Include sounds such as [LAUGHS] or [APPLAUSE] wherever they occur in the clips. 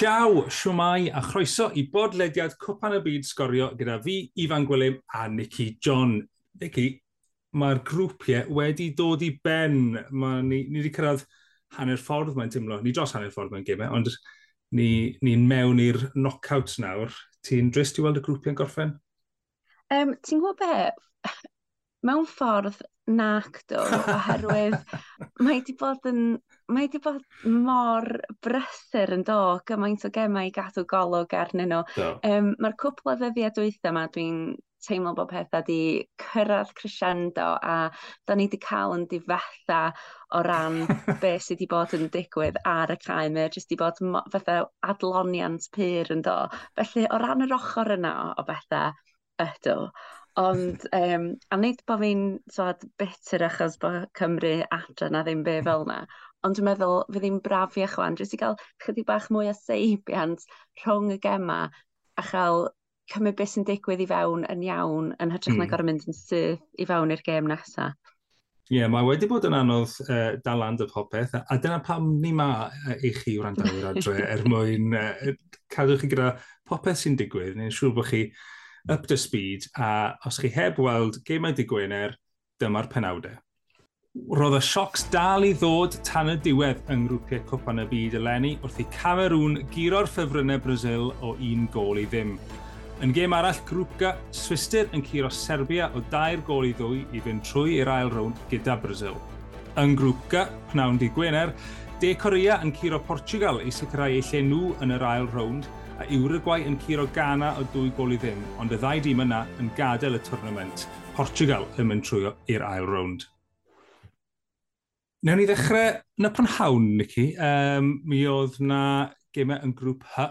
Ciao, siwmai, a chroeso i bodlediad Cwpan y Byd Sgorio gyda fi, Ifan Gwilym a Nicky John. Nicky, mae'r grwpiau wedi dod i ben. Ma, ni, ni wedi cyrraedd hanner ffordd mae'n teimlo. Ni dros hanner ffordd mae'n gymau, e, ond ni'n ni mewn i'r knockouts nawr. Ti'n drist i weld y grwpiau'n gorffen? Um, ti'n gwybod be? Mewn ffordd nac do, oherwydd [LAUGHS] mae wedi bod yn mae wedi bod mor brysur yn do, gymaint o gemau i gadw golwg arnyn nhw. Um, Mae'r cwpl o ddyddiau dwytha yma, dwi'n teimlo bod pethau wedi cyrraedd crescendo a da ni wedi cael yn difetha o ran [LAUGHS] beth sydd wedi bod yn digwydd ar y cae. Mae jyst wedi bod fatha adloniant pyr yn do. Felly, o ran yr ochr yna o bethau, ydw. Ond, um, a nid bod fi'n so, bitter achos bod Cymru adre na ddim be fel yna, ond dwi'n meddwl fydd hi'n brafiach wan, jyst i gael chydig bach mwy o seibiant rhwng y gema a chael cymryd beth sy'n digwydd i fewn yn iawn yn hytrach mm. na gorau mynd yn syth i fewn i'r gem nesaf. Ie, yeah, mae wedi bod yn anodd uh, daland y popeth, a dyna pam ni ma uh, i chi wrandawyr adre [LAUGHS] er mwyn uh, cadw chi gyda popeth sy'n digwydd. neu'n siŵr bod chi up to speed, a os chi heb weld gemau digwyner, dyma'r penawdau roedd y siocs dal i ddod tan y diwedd yng grwpiau cwpan y byd eleni wrth i Camerŵn giro'r ffefrynnau Brazil o un gol i ddim. Yn gêm arall, grwpga Swister yn curo Serbia o dair gol i ddwy i fynd trwy i'r ail rownd gyda Brazil. Yn grwpga, pnawn di Gwener, De Corea yn curo Portugal i sicrhau eu lle nhw yn yr ail rownd a Uruguay yn curo Ghana o dwy gol i ddim, ond y ddau dîm yna yn gadael y tournament. Portugal yn mynd trwy i'r ail rownd. Newn ni ddechrau yn y panhawn, Nicky. Um, mi oedd na gemau yn grŵp H,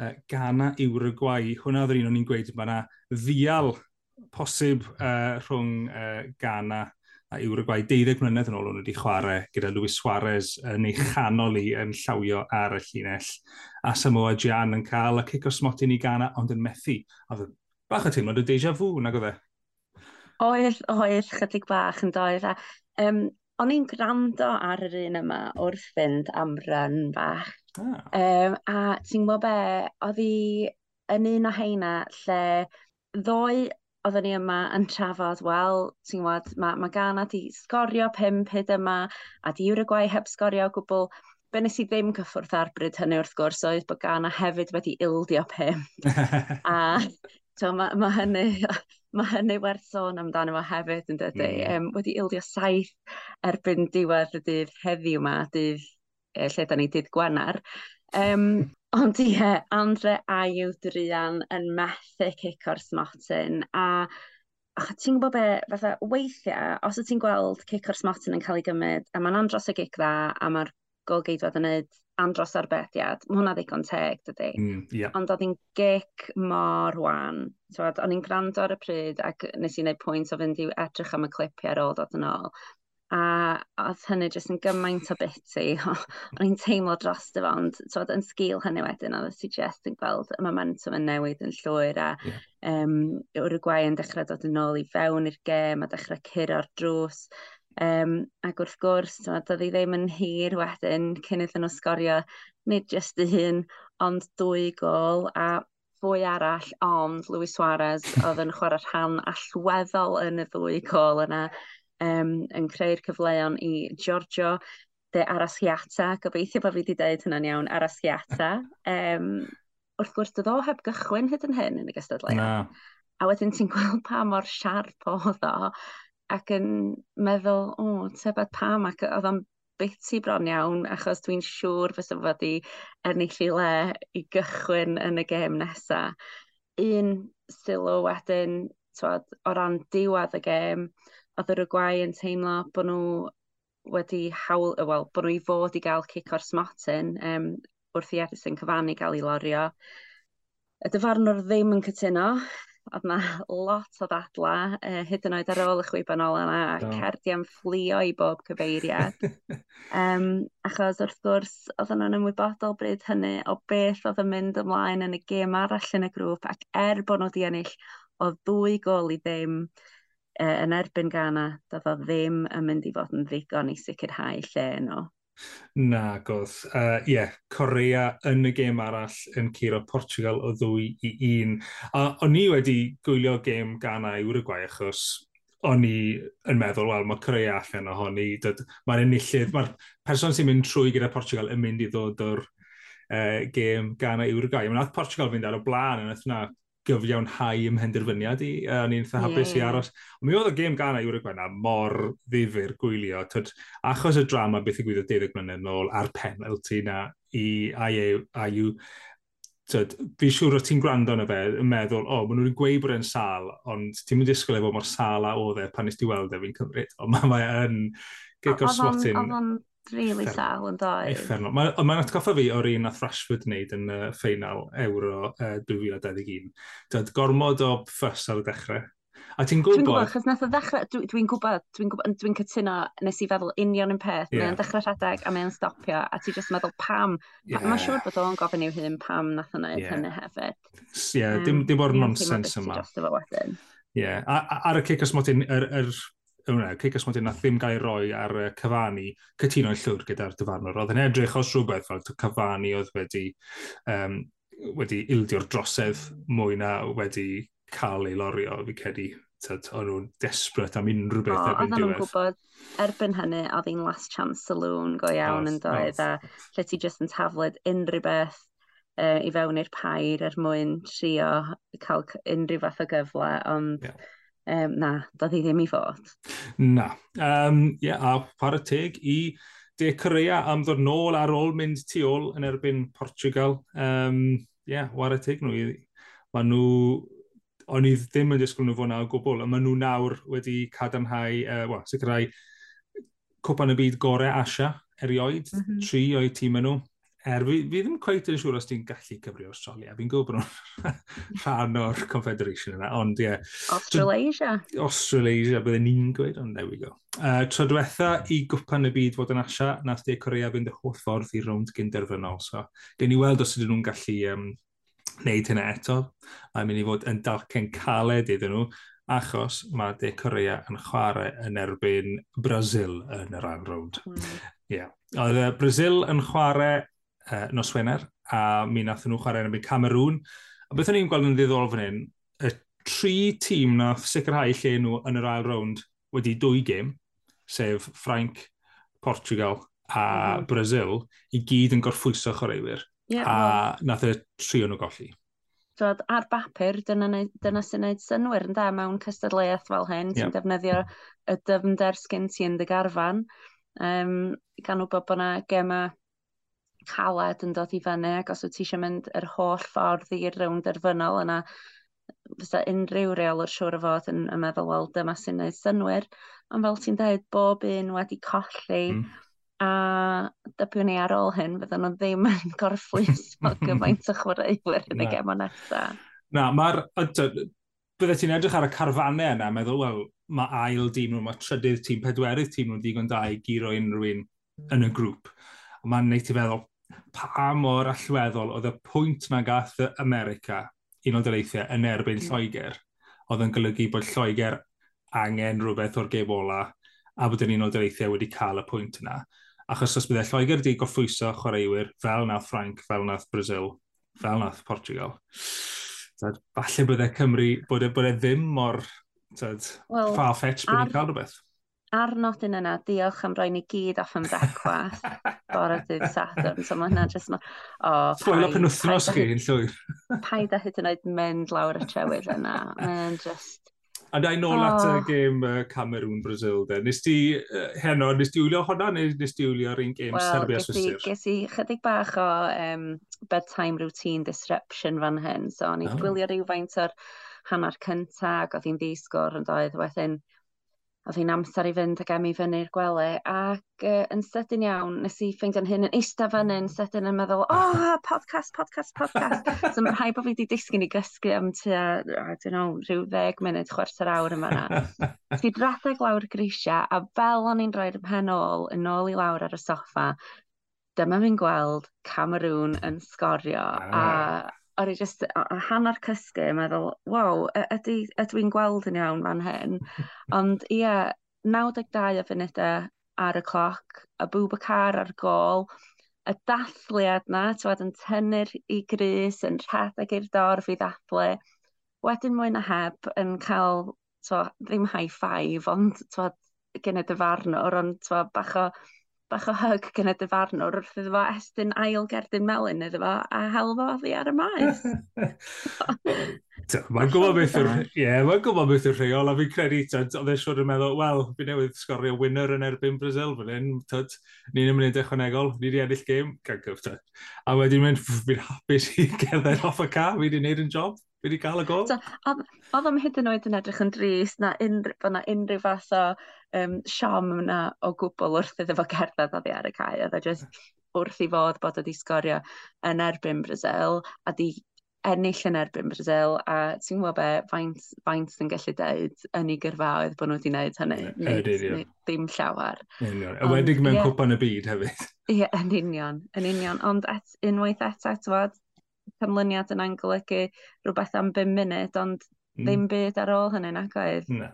uh, Ghana, Uruguay. Hwna oedd yr un o'n i'n gweud, mae yna ddial posib uh, rhwng uh, Ghana a Uruguay. 12 mlynedd yn ôl o'n wedi chwarae gyda Luis Suarez yn ei chanol i yn llawio ar y llinell. A Samoa Gian yn cael y cic o smotyn i Ghana, ond yn methu. A oedd bach o teimlad o deja vu, nag oedd e? Oedd, oedd, chydig bach yn doedd. Um, o'n i'n gwrando ar yr un yma wrth fynd am run bach. Ah. Um, a ti'n gwybod be, oedd hi yn un o heina lle ddoe oedden ni yma yn trafod, wel, ti'n gwybod, mae ma Ghana di sgorio pimp hyd yma, a di Uruguay heb sgorio gwbl. Be nes i ddim cyffwrdd ar bryd hynny wrth gwrs oedd bod Ghana hefyd wedi ildio pimp. [LAUGHS] a so, mae ma hynny mae hynny werth sôn amdano fo hefyd yn dydy. Mm. Um, wedi ildio saith erbyn diwedd y dydd heddiw yma, dydd e, lle da ni dydd Gwener. Um, [LAUGHS] ond ie, yeah, Andre a Drian yn methu cic o'r smotyn a ach, ti'n gwybod be, fatha weithiau, os y ti'n gweld cic o'r smotyn yn cael ei gymryd, a mae'n andros y gic dda, a mae'r golgeidwad yn neud andros arbediad, mae hwnna ddigon teg, dydy. Mm, yeah. Ond oedd hi'n gic mor wan. So, o'n i'n gwrando ar y pryd ac nes i wneud pwynt o fynd i edrych am y clipiau ar ôl dod yn ôl. A oedd hynny jyst yn gymaint o biti. [LAUGHS] o'n i'n teimlo dros dy fond. Tywed, yn sgil hynny wedyn, oedd ti just yn gweld y momentum yn newid yn llwyr a yeah. um, Uruguay yn dechrau dod yn ôl i fewn i'r gêm a dechrau curo'r drws. Um, ac wrth gwrs, doedd hi ddim yn hir wedyn cyn iddyn nhw sgorio nid jyst y hun, ond dwy gol a fwy arall, ond Luis Suarez [LAUGHS] oedd yn chwarae rhan allweddol yn y ddwy gol yna, um, yn creu'r cyfleon i Giorgio de Arasiata, gobeithio bod fi wedi dweud hynny'n iawn, Arasiata. Um, wrth gwrs, doedd o heb gychwyn hyd yn hyn yn y gystadleuaeth. No. A wedyn ti'n gweld pa mor siarp [LAUGHS] oedd o ac yn meddwl, o, oh, tebed pam, ac oedd o'n biti bron iawn, achos dwi'n siŵr fysa fod i ennill i le i gychwyn yn y gêm nesaf. Un sylw wedyn, twad, o ran diwad y gêm, oedd yr Uruguay yn teimlo bod nhw wedi hawl, wel, bod nhw i fod i gael cic o'r smotyn um, wrth i Edison cyfannu gael ei lorio. Y dyfarnwr ddim yn cytuno, Oedd na lot o ddadla, uh, hyd yn oed ar ôl y chwiban ola yna, no. am fflio i bob cyfeiriad. [LAUGHS] um, achos wrth gwrs, oedd nhw'n ymwybodol bryd hynny o beth oedd yn mynd ymlaen yn y gêm arall yn y grŵp, ac er bod nhw wedi ennill o ddwy gol i ddim, uh, yn erbyn Ghana, doedd o ddim yn mynd i fod yn ddigon i sicrhau lle nhw. No. Na, godd. Uh, yeah, Corea yn y gêm arall yn curo Portugal o ddwy i un. A o'n i wedi gwylio gêm Ghana i Uruguay achos o'n i yn meddwl, wel, mae Corea allan ohoni, mae'r enillydd, mae'r person sy'n mynd trwy gyda Portugal yn mynd i ddod o'r uh, gêm Ghana i Uruguay. Mae'n nath Portugal fynd ar y blaen yn ythna gyfiawnhau ym mhenderfyniad i. Uh, o'n i'n eitha hapus yeah. i aros. Ond mi oedd y gêm gan i yw'r gwenna mor ddifur gwylio. Tyd, achos y drama beth i gwyddo 12 mlynedd nôl ar penalty na i IU, tyd, fi siŵr o ti'n gwrando na fe yn meddwl, o, oh, maen nhw'n gweud bod e'n sal, ond ti'n mynd disgwyl efo mor sal a oedd e pan nes ti weld e fi'n cymryd. Ond mae ma yn gigor swatyn. Really sal yn ddoe. Mae'n ma, ma atgoffa fi o'r un nath Rashford wneud yn y uh, ffeinal Euro uh, 2021. Dod gormod o ffys ar y dechrau. A ti'n gwybod... Dwi'n gwybod, achos nath o ddechrau... Dwi'n dwi gwybod, dwi'n gwybod, dwi'n cytuno, nes i feddwl union yn peth. Yeah. Mae'n dechrau rhedeg a mae'n stopio, a ti'n just meddwl pam. Yeah. Mae'n siŵr bod o'n gofyn i'w hyn pam nath o'n yeah. hynny hefyd. Ie, yeah, um, dim, dim o'r nonsens yma. Ie, yeah. ar y cic os mod i'n... Er, er, ywna, Cicus Montana ddim gael roi ar uh, cyfani cytuno'n llwyr gyda'r dyfarnwr. Oedd yn edrych os rhywbeth fel cyfannu oedd wedi, um, wedi ildio'r drosedd mwy na wedi cael ei lorio, fi cedi. O'n nhw'n desbryd am unrhyw beth erbyn diwedd. Oedden nhw'n gwybod, erbyn hynny, oedd hi'n last chance saloon go iawn yn doedd, a lle ti jyst yn tafled unrhyw beth uh, i fewn i'r pair er mwyn trio cael unrhyw fath o gyfle, ond yeah um, na, doedd hi ddim i fod. Na. Um, yeah, a par y teg i De Corea am ddod nôl ar ôl mynd tu ôl yn erbyn Portugal. Um, yeah, war y teg nhw. Mae nhw o'n i ddim yn disgwyl nhw fod na o gwbl, a maen nhw nawr wedi cadarnhau, e, uh, well, sicrhau cwpan y byd gorau Asia erioed, mm -hmm. tri o'i tîm nhw er fi, fi ddim cweith yn siŵr os ti'n gallu cyfri Australia. Fi'n gwybod bod nhw'n [LAUGHS] rhan o'r Confederation yna, ond ie. Yeah. Australasia. Australasia, byddwn ni'n gweud, ond there we go. Uh, tro diwetha i gwpan y byd fod yn asia, nath de Corea fynd y holl ffordd i rownd gynderfynol. So, gen i weld os ydyn nhw'n gallu um, wneud hynna eto. Mae'n mynd i fod yn dalcen caled iddyn nhw, achos mae de Corea yn chwarae yn erbyn Brazil yn yr anrwnd. Mm. Yeah. Oedd Brazil yn chwarae uh, nos Wener, a mi nath nhw chwarae yn y byd Cameroon. A beth o'n i'n gweld yn ddiddorol fan hyn, y tri tîm nath sicrhau lle nhw yn yr ail rownd wedi dwy gêm, sef Ffrainc, Portugal a mm -hmm. Brazil, i gyd yn gorffwyso chwaraewyr. Yeah, a well. nath y tri o'n nhw golli. Dod, ar bapur, dyna, dyna sy'n gwneud synwyr yn da mewn cystadleuaeth fel hyn, ti'n yeah. defnyddio y dyfnder sgyn ti yn dy garfan, um, gan wybod bod yna gemau caled yn dod i fyny, ac os wyt ti eisiau mynd yr holl ffordd i'r rownd derfynol yna, fysa unrhyw reol o'r siŵr o fod yn, yn meddwl, wel, dyma sy'n neud synwyr. Ond fel ti'n dweud, bob un wedi colli, mm. a dybiwn ni ar ôl hyn, fydden nhw ddim yn [LAUGHS] gorffwyso [LAUGHS] gyfaint o chwaraewyr yn y gem o nesaf. Na, mae'r... Bydde ti'n edrych ar y carfannau yna, meddwl, wel, mae ail dîm nhw, mae trydydd tîm, pedwerydd tîm nhw'n digon da i giro unrhyw un yn y grŵp. Mae'n neud i feddwl, pa mor allweddol oedd y pwynt na gath America, Unol Daleithiau, yn erbyn mm. Lloegr, oedd yn golygu bod Lloegr angen rhywbeth o'r geb ola, a bod yn Unol Daleithiau wedi cael y pwynt yna. Achos os byddai Lloegr wedi goffwyso chwaraewyr fel nath Ffranc, fel nath Brazil, fel nath Portugal, tad, falle byddai Cymru bod e, bod e ddim mor well, far-fetch bod ni'n cael rhywbeth ar nodyn yna, diolch am roi ni gyd off yn brecwast bore dydd Sadwrn. So mae hynna jyst... Oh, Spoil up yn wythnos chi yn llwyr. [LAUGHS] Paid a hyd yn oed mynd lawr y trewydd yna. Mae'n just... A da i nôl oh. at y gêm uh, Cameroon Brazil de. Nes ti, uh, heno, nes ti wylio hwnna neu nes ti wylio'r un gêm well, Serbia Swisir? Ges i chydig bach o um, bedtime routine disruption fan hyn. So, o'n i oh. gwylio rhywfaint o'r hanner cyntaf oedd hi'n ddisgwr yn doedd wedyn oedd hi'n amser i fynd ag am i fyny'r gwely, ac uh, yn sydyn iawn, nes i ffeindio'n hyn yn eista fyny, yn sydyn yn meddwl, oh, podcast, podcast, podcast. so mae'n rhaid bod fi wedi disgyn i gysgu am tua, I don't know, rhyw ddeg munud, chwerthyr awr yma na. si radeg lawr grisia, a fel o'n i'n rhoi'r pen ôl, yn ôl i lawr ar y soffa, dyma fi'n gweld Cameroon yn sgorio, ah. a o'n i just, a hanner cysgu, yn meddwl, wow, ydy, ydw i'n gweld yn iawn fan hyn. [LAUGHS] Ond ie, yeah, 92 o funudau ar y cloc, y bwbacar ar gol, y dathliad na, tywed yn tynnu'r i grys, yn rhedeg i'r dorf i ddathlu. Wedyn mwy na heb yn cael, twa, ddim high five, ond twa, gen y dyfarnwr, ond twa, bach o bach o hug gen y dyfarnwr wrth iddo fo estyn ail gerdyn melyn iddo fo a hel fo ddi ar y maes. [LAUGHS] Mae'n gwybod beth yw'r yeah, mae gwybod beth yw'r rheol a fi'n credu, oedd e siwr yn meddwl, wel, fi newydd sgorio winner yn erbyn Brazil fan hyn, ni'n yn mynd ychwanegol, ni wedi ennill gêm, cyf, a wedyn mynd, fi'n hapus i [LAUGHS] gerdded off y car, fi wedi gwneud yn job. Fi wedi cael y gol. So, oedd am hyd yn oed yn edrych yn dris, na unrhyw, bod na unrhyw fath o um, siom yna o gwbl wrth iddo fo gerdded oddi ar y cae. Oedd e just wrth i fod bod wedi sgorio yn erbyn Brazil a di ennill yn erbyn Brazil a ti'n gwybod be, faint, faint yn gallu dweud yn ei gyrfaoedd bod nhw wedi gwneud hynny. Nid, nid, ddim llawer. Union. A wedig mewn yeah. cwpan y byd hefyd. Ie, yeah, yn union. Yn union. Ond et, unwaith eto, et, canlyniad yn angolygu rhywbeth am 5 munud, ond mm. ddim byd ar ôl hynny nac oedd. Na.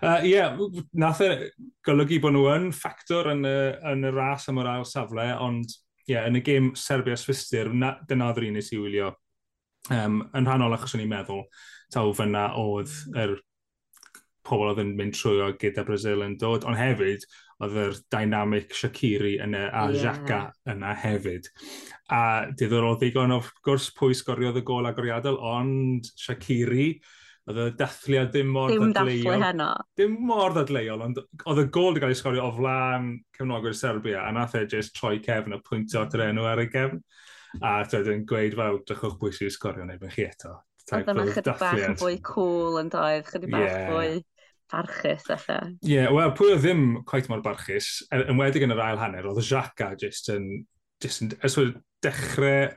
Uh, yeah, nath e golygu bod nhw yn ffactor yn y, yn y ras am yr ail safle, ond yeah, yn y gêm Serbia-Swistir, dyna oedd yr un i wylio um, yn rhannol achos o'n i'n meddwl taw fyna oedd yr er pobl oedd yn mynd trwy o gyda Brazil yn dod, ond hefyd oedd yr dynamic Shakiri yna a yeah. Xhaka yna hefyd. A diddorol ddigon of gwrs pwy sgoriodd y gol agoriadol, ond Shakiri oedd y dathliad dim mor dim ddadleuol. Dim heno. Dim mor ddadleuol, ond oedd y gol wedi cael ei sgorio o flan cefnogwyr Serbia, a nath e jyst troi cefn a pwyntio at yr enw ar y cefn. A dweud yn gweud, fel, drychwch bwy sy'n sgorio neu bych chi eto. Oedd yna chydig bach yn fwy cool yn doedd, chydig bach yeah. fwy barchus efallai. Ie, yeah, wel, pwy o ddim cwaith mor barchus, yn er, wedig yn yr ail hanner, oedd y Xhaka jyst yn, jyst yn, ers wedi dechrau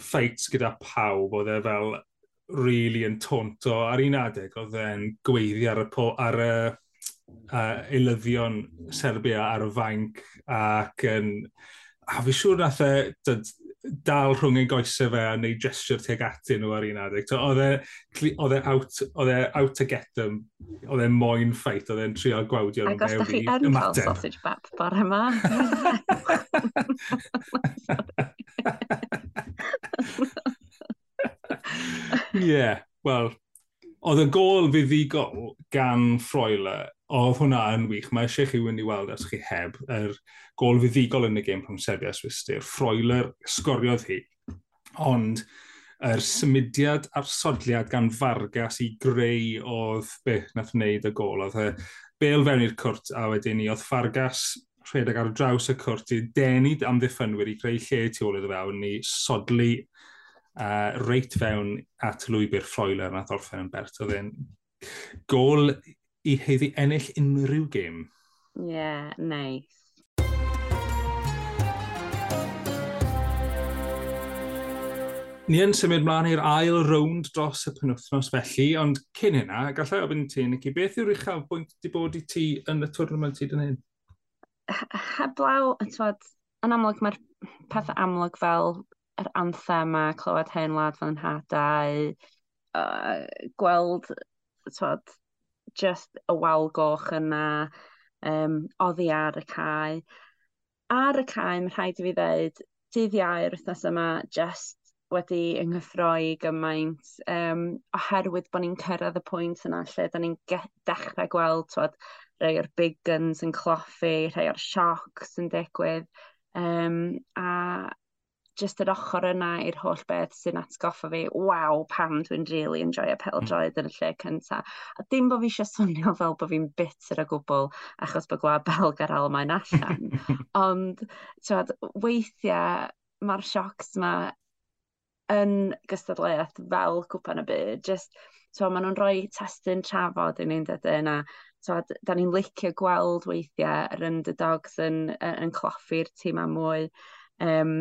ffeit gyda pawb, oedd e fel really yn tonto ar un adeg, oedd e'n gweiddi ar y, po, ar y uh, eilyddion Serbia ar y fainc ac yn... A fi siŵr nath e, dal rhwng ei goesau fe a neud gesture teg atyn nhw ar un adeg. E oedd e out, e out to get them, oedd e moyn ffeit, oedd e'n trio gwawdio nhw mewn i ymateb. Ac os da chi yn cael sausage bap bar yma. [LAUGHS] Ie, yeah, wel, oedd y gol fuddigol gan Froiler oedd hwnna yn wych. Mae eisiau chi wyn i weld os chi heb yr gol fuddigol yn y gêm rhwng Serbia Swister. Froiler sgoriodd hi, ond yr symudiad a'r sodliad gan Fargas i greu oedd beth nath wneud y gol. Oedd e bel fewn i'r cwrt a wedyn ni oedd Fargas rhedeg ar draws y cwrt i denu am ddiffynwyr i greu lle tu ôl iddo fewn ni sodlu uh, reit fewn at lwybr ffroiler nath orffen yn bert. Oedd e'n gol i heiddi ennill unrhyw gêm. Ie, yeah, nice. Ni yn symud mlaen i'r ail rownd dros y penwthnos felly, ond cyn hynna, gallai ofyn ti, Nicky, beth yw'r uchaf bwynt wedi bod i ti yn y twrnament hyd yn hyn? Heblaw, tywed, yn amlwg mae'r pethau amlwg fel yr anthem a clywed hen wlad fan hadau, uh, gweld tywed, just y wal goch yna, um, oddi ar y cae. Ar y cae, mae rhaid i fi ddweud, dydd iau'r wythnos yma just wedi ynghyffroi gymaint um, oherwydd bod ni'n cyrraedd y pwynt yna lle da ni'n dechrau gweld twad, rhai o'r big guns yn cloffi, rhai o'r siocs yn digwydd um, a just yr ochr yna i'r holl beth sy'n atgoffa fi, waw, pam dwi'n really enjoy peldroed mm. yn y lle cynta. A dim bod fi eisiau swnio fel bod fi'n bitter o gwbl achos bod gwlad Belg ar Almain allan. [LAUGHS] Ond, ti'n weithiau mae'r siocs yma yn gystadleuaeth fel cwpan y byd. Just, so, maen nhw'n rhoi testyn trafod i ni'n dydyn a so, da ni'n licio gweld weithiau yr underdogs yn, yn, yn cloffi'r tîm am mwy. Um,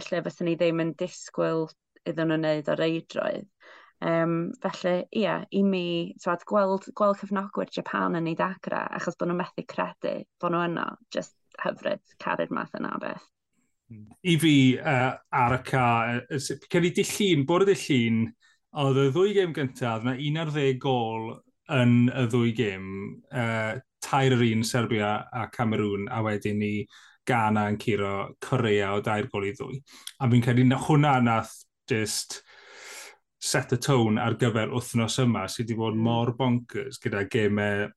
lle fysyn ni ddim yn disgwyl iddyn nhw wneud o'r eidroedd. Um, felly, ia, i mi, twad, gweld, gweld cyfnogwyr Japan yn ei dagra, achos bod nhw'n methu credu bod nhw yno, just hyfryd caru'r math yna beth. Hmm. I fi, uh, ar y ca, cyn i dillun, bwrdd y llun, oedd y ddwy gêm gyntaf, na 11 gol yn y ddwy gêm, uh, tair yr un Serbia a Cameroon, a wedyn ni Ghana yn curo Corea o dair gol i ddwy. A fi'n credu na hwnna nath just set y tone ar gyfer wythnos yma sydd wedi bod mm. mor bonkers gyda gemau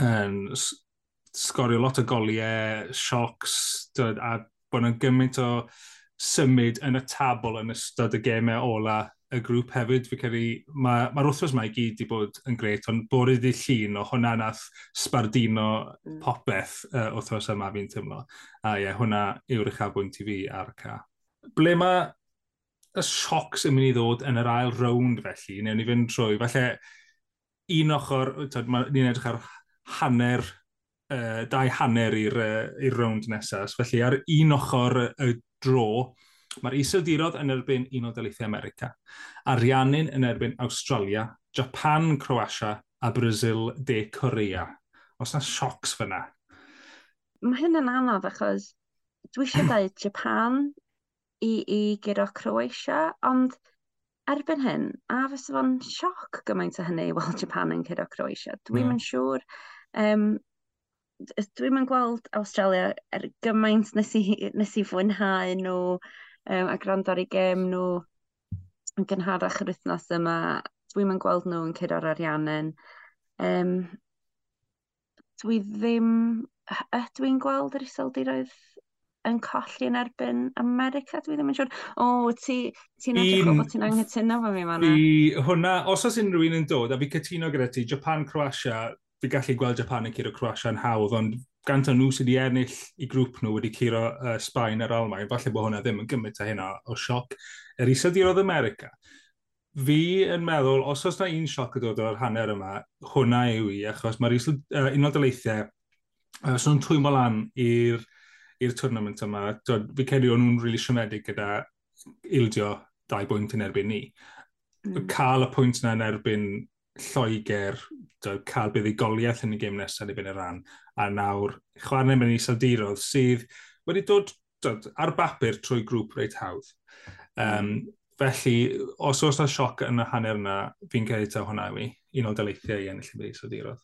yn sgorio lot o goliau, siocs, a bod yna gymaint o symud yn y tabl yn ystod y gemau ola y grŵp hefyd, fi credu, mae'r ma wrthos mae i gyd wedi bod yn gret, ond bore di llun o hwnna nath sbardino mm. popeth uh, wrthos yma fi'n teimlo. A ie, yeah, hwnna yw'r uchafbwynt i fi ar y ca. Ble mae y siocs yn mynd i ddod yn yr ail rownd felly, neu ni fynd trwy, falle un ochr, ni'n edrych ar hanner, uh, dau hanner i'r uh, rownd nesaf, felly ar un ochr y uh, dro, Mae'r iseldirodd yn erbyn Unol Daleithiau America, Ariannin yn erbyn Australia, Japan, Croatia a Brazil de Corea. Os na siocs fyna? Mae hyn yn anodd achos dwi eisiau [CLEARS THROAT] dweud Japan i, i gyro Croatia, ond erbyn hyn, a fysa fo'n sioc gymaint o hynny i weld Japan yn cyro Croatia. Dwi'n mm. siŵr, um, dwi'n yn gweld Australia er gymaint nes i, nes i fwynhau nhw, um, a gwrando ar ei gêm nhw yn gynharach yr wythnos yma. Dwi'n mynd gweld nhw yn curo'r ariannau. Um, dwi ddim... Dwi'n gweld yr iseldiroedd yn colli yn erbyn America, dwi ddim yn siŵr. O, oh, ti'n ti edrych o bod ti'n anghytuno fo mi, fanna? I, hwnna, os oes unrhyw un yn dod, a fi cytuno gyda ti, Japan, Croatia, fi gallu gweld Japan yn curo Croatia yn hawdd, ond gant o nhw sydd wedi ennill i grŵp nhw wedi curo uh, Sbaen a'r Almain, falle bod hwnna ddim yn gymryd a hynna o sioc. Yr isydir oedd America. Fi yn meddwl, os oes na un sioc y dod o'r hanner yma, hwnna yw i, achos mae'r uh, unol dyleithiau, uh, os nhw'n twymo lan i'r i'r tournament yma, dod, fi cedi o'n nhw'n rili really siomedig gyda ildio dau bwynt yn erbyn ni. Mm. Cael y pwynt yna yn erbyn Lloegr, cael buddigoliaeth yn y gym nesaf i byn y ran, a nawr chwarae mewn i Saldirodd sydd wedi dod, dod ar bapur trwy grŵp reit hawdd. Um, felly, os oes yna sioc yn y hanner yna, fi'n cael ta hwnna i mi, un o daleithiau i ennill y byd Saldirodd.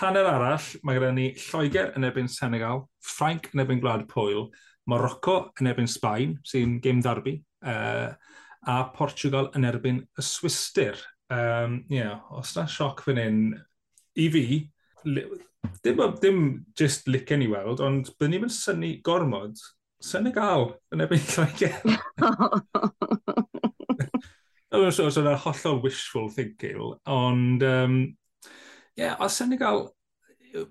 Hanner arall, mae gyda ni Lloegr yn ebyn Senegal, Ffrainc yn ebyn Gwlad Pwyl, Morocco yn ebyn Sbaen, sy'n gêm ddarbu, uh, a Portugal yn erbyn y Swister um, yeah, os na sioc fan hyn, i fi, li, dim, dim just licen i weld, ond byddwn ni'n syni gormod, Senegal yn ebyn Lloegr. [LAUGHS] Dwi'n siŵr, so yna'n hollol wishful thinking, ond, um, yeah, a Senegal,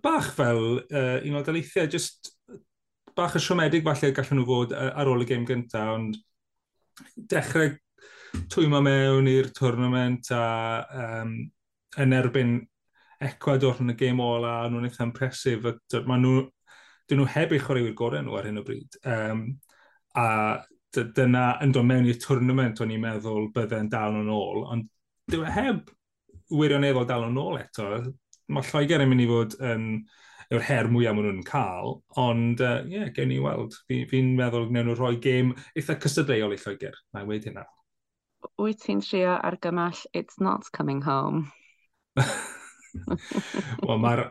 bach fel uh, un o daleithiau, just bach y siomedig falle gallwn nhw fod ar ôl y gêm gyntaf, ond dechrau twymo mewn i'r tournament a um, yn erbyn Ecuador yn y gêm ola, nhw'n eitha impresif. Maen nhw, dyn nhw heb ei chwaraewyr gorau nhw ar hyn o bryd. Um, a dyna yn dod mewn i'r tournament o'n i'n meddwl bydde'n dal nhw'n ôl, ond dyw e heb wirioneddol dal yn ôl eto. Mae Lloegr yn mynd i fod yn yw'r her mwyaf maen nhw'n cael, ond ie, uh, yeah, gen i weld. Fi'n fi, meddwl gwneud nhw rhoi gêm eitha cystadleuol i Lloegr. Na wedi hynna wyt ti'n trio argymell It's Not Coming Home? [LAUGHS] Wel, mae'r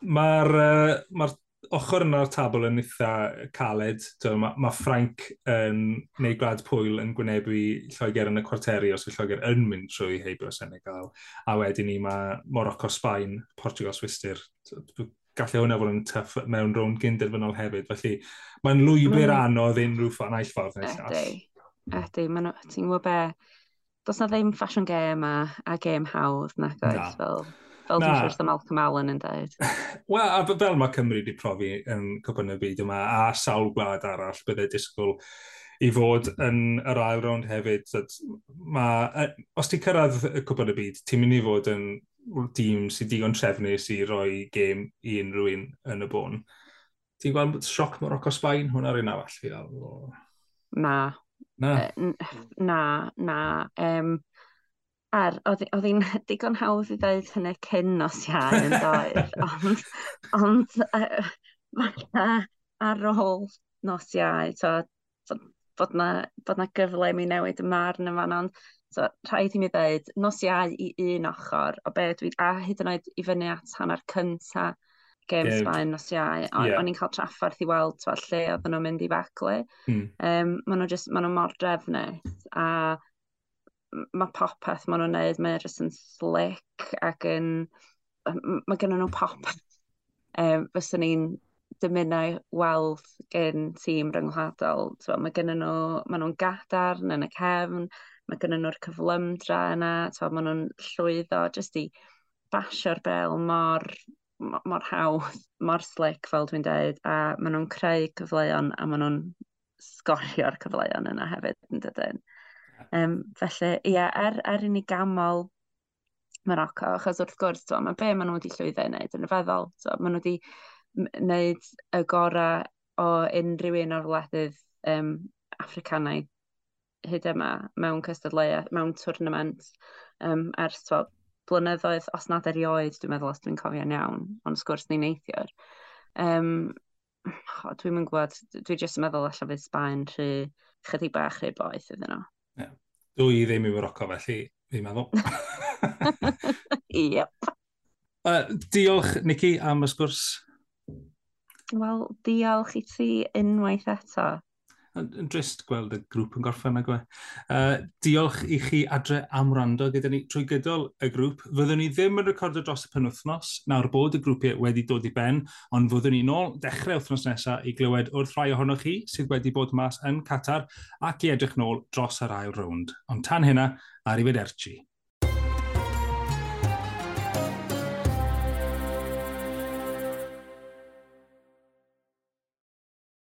ma uh, ma ochr yna'r tabl yn eitha caled. Mae ma Frank yn neu gwlad Pwyl yn gwynebu Lloegr yn y cwarteri os yw Lloegr yn mynd trwy heibio Senegal. A wedyn ni mae Morocco, Sbaen, Portugal, Swister. Gallai hwnna fod yn tuff mewn rownd gynderfynol hefyd. Felly mae'n lwybr mm. anodd unrhyw ffordd naill ffordd neu. Ydy, maen ti'n gwybod be, does na ddim fashion game a, a game hawdd na goes, fel, fel dwi'n siŵr sy'n Malcolm Allen yn dweud. [LAUGHS] Wel, a fel mae Cymru wedi profi yn cwpan y byd yma, a sawl gwlad arall bydde disgwyl i fod yn yr ail rownd hefyd. Ma, os ti'n cyrraedd y cwpan y byd, ti'n mynd i fod yn dîm sy'n digon trefnus i roi gêm i unrhyw un yn y bôn. Ti'n gweld sioc Morocco-Sbaen? Hwna'r un arall fi. Na, Na. Uh, Na, na. Um, ar, oedd hi'n [LAUGHS] digon hawdd i ddweud hynny cyn nos iau yn doedd, [LAUGHS] ond, ond uh, falle ar ôl nos iau, to, bod na, bod na gyfle i mi newid y marn yma, ond so, rhaid i mi ddweud nos iau i un ochr, o be dwi, a hyd yn oed i fyny at hanner cyntaf gêm Sbaen nos iau, ond yeah. o'n i'n cael traffarth i weld twa, lle oedd nhw'n mynd i feclu. Mm. Um, maen nhw, just, maen nhw mor drefnus, a mae popeth maen nhw'n neud, mae'n e jyst yn slick ac yn... Mae gen nhw popeth. [LAUGHS] Um, fyswn ni'n dymunau weld gen tîm ryngwladol. So, mae gen nhw, maen nhw'n gadarn yn y cefn, mae gen nhw'r cyflymdra yna, so, maen nhw'n llwyddo jyst i basio'r bel mor mor hawdd, mor slick fel dwi'n dweud, a maen nhw'n creu cyfleon a maen nhw'n sgorio'r cyfleon yna hefyd yn dydyn. Um, felly, ia, er, er i ni gamol Morocco, achos wrth gwrs, to, mae be maen nhw wedi llwyddo i wneud yn y feddwl. To, maen nhw wedi wneud y gorau o unrhyw un o'r wledydd um, Africanau hyd yma mewn cystadleuaeth, mewn twrnament um, ers, wel, blynyddoedd, os nad erioed, dwi'n meddwl, os dwi'n cofio'n iawn, ond sgwrs ni'n neithiwr. Um, dwi'n mynd gwybod, dwi'n jyst yn meddwl allai fydd Sbaen rhy chydig bach rhy boeth iddyn nhw. Yeah. Dwi ddim i Morocco felly, fi'n meddwl. [LAUGHS] yep. Uh, diolch, Nicky, am y sgwrs. Wel, diolch i ti unwaith eto yn drist gweld y grŵp yn gorffen ag. Uh, e. diolch i chi adre am rando gyda ni trwy gydol y grŵp. Fyddwn ni ddim yn recordio dros y penwthnos, nawr bod y grwpiau wedi dod i ben, ond fyddwn ni nôl dechrau wythnos nesaf i glywed wrth rhai ohonoch chi sydd wedi bod mas yn Qatar ac i edrych nôl dros yr ail rownd. Ond tan hynna, arrivederci.